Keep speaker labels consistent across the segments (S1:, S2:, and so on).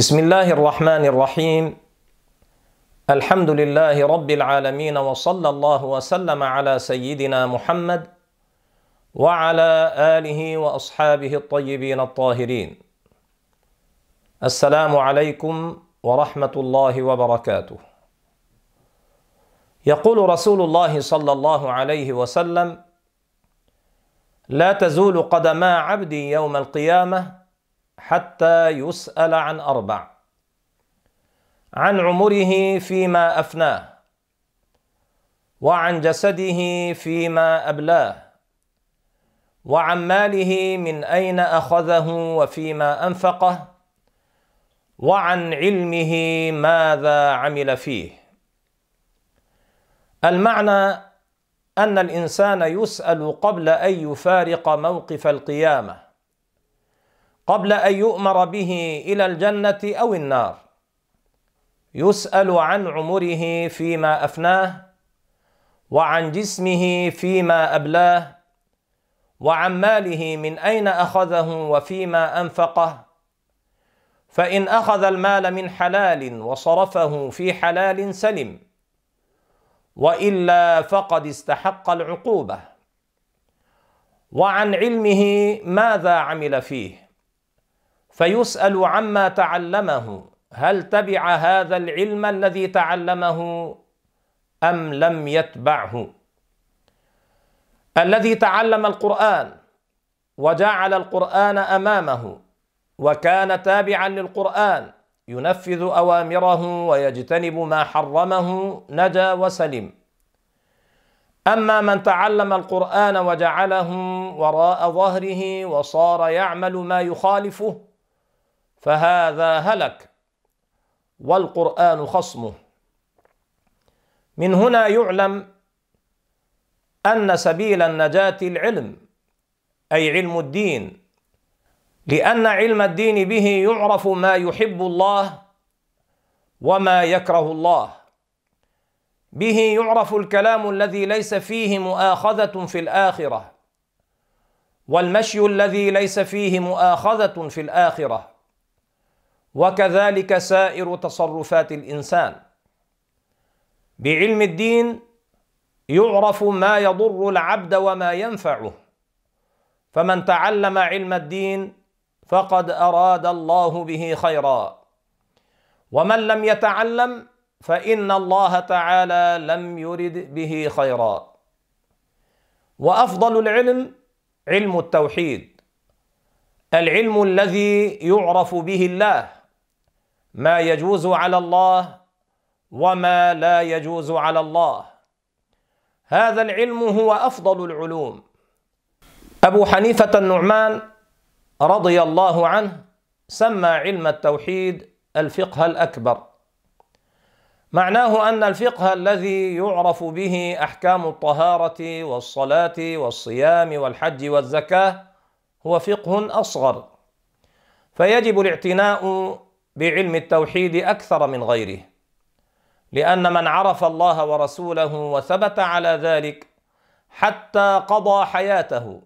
S1: بسم الله الرحمن الرحيم الحمد لله رب العالمين وصلى الله وسلم على سيدنا محمد وعلى اله واصحابه الطيبين الطاهرين السلام عليكم ورحمه الله وبركاته يقول رسول الله صلى الله عليه وسلم لا تزول قدما عبدي يوم القيامه حتى يسأل عن أربع. عن عمره فيما أفناه. وعن جسده فيما أبلاه. وعن ماله من أين أخذه وفيما أنفقه. وعن علمه ماذا عمل فيه. المعنى أن الإنسان يسأل قبل أن يفارق موقف القيامة. قبل أن يؤمر به إلى الجنة أو النار. يسأل عن عمره فيما أفناه وعن جسمه فيما أبلاه وعن ماله من أين أخذه وفيما أنفقه. فإن أخذ المال من حلال وصرفه في حلال سلم وإلا فقد استحق العقوبة. وعن علمه ماذا عمل فيه؟ فيسأل عما تعلمه هل تبع هذا العلم الذي تعلمه أم لم يتبعه؟ الذي تعلم القرآن وجعل القرآن أمامه وكان تابعا للقرآن ينفذ أوامره ويجتنب ما حرمه نجا وسلم. أما من تعلم القرآن وجعله وراء ظهره وصار يعمل ما يخالفه فهذا هلك والقرآن خصمه. من هنا يعلم أن سبيل النجاة العلم أي علم الدين لأن علم الدين به يعرف ما يحب الله وما يكره الله. به يعرف الكلام الذي ليس فيه مؤاخذة في الآخرة والمشي الذي ليس فيه مؤاخذة في الآخرة. وكذلك سائر تصرفات الإنسان. بعلم الدين يعرف ما يضر العبد وما ينفعه. فمن تعلم علم الدين فقد أراد الله به خيرا. ومن لم يتعلم فإن الله تعالى لم يرد به خيرا. وأفضل العلم علم التوحيد العلم الذي يعرف به الله. ما يجوز على الله وما لا يجوز على الله. هذا العلم هو أفضل العلوم. أبو حنيفة النعمان رضي الله عنه سمى علم التوحيد الفقه الأكبر. معناه أن الفقه الذي يعرف به أحكام الطهارة والصلاة والصيام والحج والزكاة هو فقه أصغر. فيجب الاعتناء بعلم التوحيد أكثر من غيره لأن من عرف الله ورسوله وثبت على ذلك حتى قضى حياته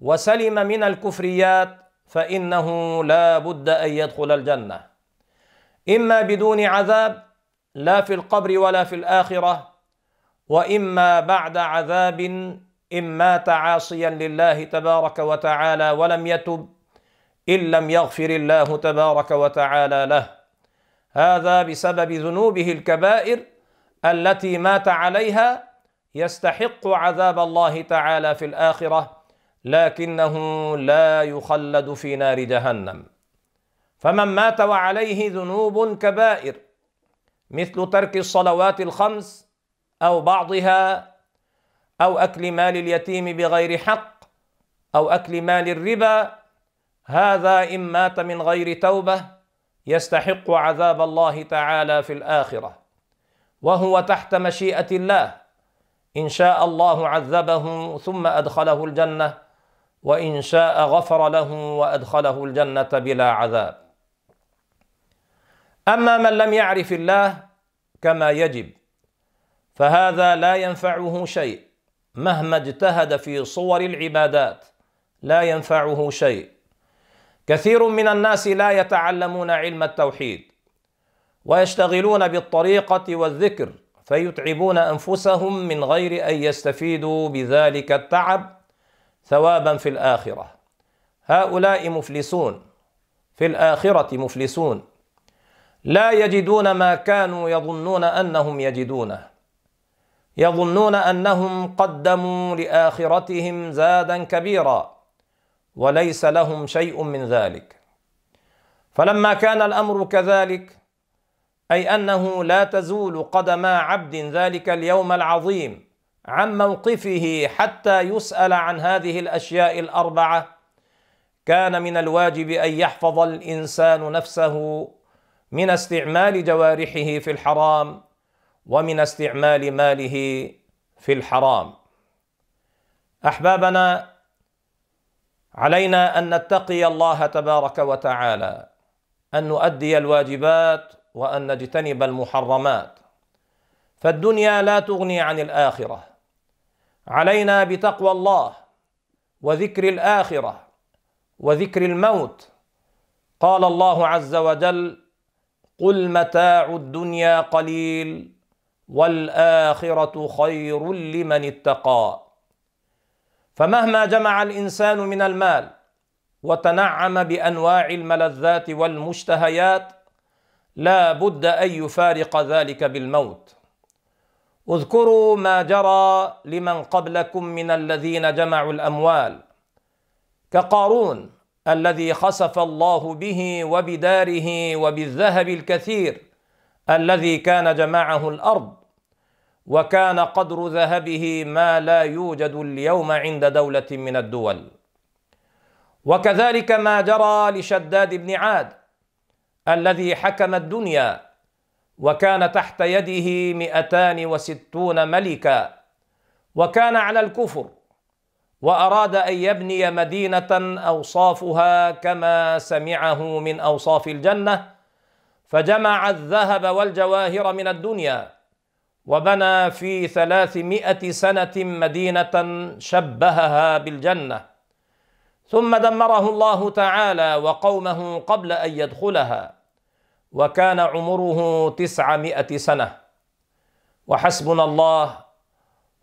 S1: وسلم من الكفريات فإنه لا بد أن يدخل الجنة. إما بدون عذاب لا في القبر ولا في الآخرة وإما بعد عذاب ان مات عاصيا لله تبارك وتعالى ولم يتب إن لم يغفر الله تبارك وتعالى له. هذا بسبب ذنوبه الكبائر التي مات عليها يستحق عذاب الله تعالى في الآخرة لكنه لا يخلد في نار جهنم. فمن مات وعليه ذنوب كبائر مثل ترك الصلوات الخمس أو بعضها أو أكل مال اليتيم بغير حق أو أكل مال الربا هذا إن مات من غير توبة يستحق عذاب الله تعالى في الآخرة وهو تحت مشيئة الله. إن شاء الله عذبه ثم أدخله الجنة وإن شاء غفر له وأدخله الجنة بلا عذاب. أما من لم يعرف الله كما يجب فهذا لا ينفعه شيء. مهما اجتهد في صور العبادات لا ينفعه شيء. كثير من الناس لا يتعلمون علم التوحيد ويشتغلون بالطريقة والذكر فيتعبون أنفسهم من غير أن يستفيدوا بذلك التعب ثوابا في الآخرة. هؤلاء مفلسون في الآخرة مفلسون. لا يجدون ما كانوا يظنون أنهم يجدونه. يظنون أنهم قدموا لآخرتهم زادا كبيرا. وليس لهم شيء من ذلك. فلما كان الأمر كذلك أي أنه لا تزول قدما عبد ذلك اليوم العظيم عن موقفه حتى يسأل عن هذه الأشياء الأربعة كان من الواجب أن يحفظ الإنسان نفسه من استعمال جوارحه في الحرام ومن استعمال ماله في الحرام. أحبابنا علينا أن نتقي الله تبارك وتعالى أن نؤدي الواجبات وأن نجتنب المحرمات. فالدنيا لا تغني عن الآخرة. علينا بتقوى الله وذكر الآخرة وذكر الموت. قال الله عز وجل قل متاع الدنيا قليل والآخرة خير لمن اتقى. فمهما جمع الإنسان من المال وتنعم بأنواع الملذات والمشتهيات لا بد أن يفارق ذلك بالموت. اذكروا ما جرى لمن قبلكم من الذين جمعوا الأموال. كقارون الذي خسف الله به وبداره وبالذهب الكثير الذي كان جمعه الأرض وكان قدر ذهبه ما لا يوجد اليوم عند دولة من الدول. وكذلك ما جرى لشداد بن عاد الذي حكم الدنيا وكان تحت يده مئتان وستون ملكا وكان على الكفر وأراد أن يبني مدينة أوصافها كما سمعه من أوصاف الجنة فجمع الذهب والجواهر من الدنيا وبنى في ثلاثمائة سنة مدينة شبهها بالجنة. ثم دمره الله تعالى وقومه قبل أن يدخلها وكان عمره تسعمائة سنة. وحسبنا الله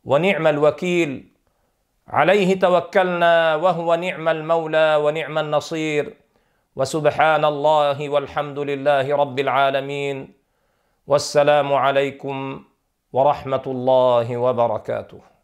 S1: ونعم الوكيل. عليه توكلنا وهو نعم المولى ونعم النصير. وسبحان الله والحمد لله رب العالمين. والسلام عليكم ورحمة الله وبركاته.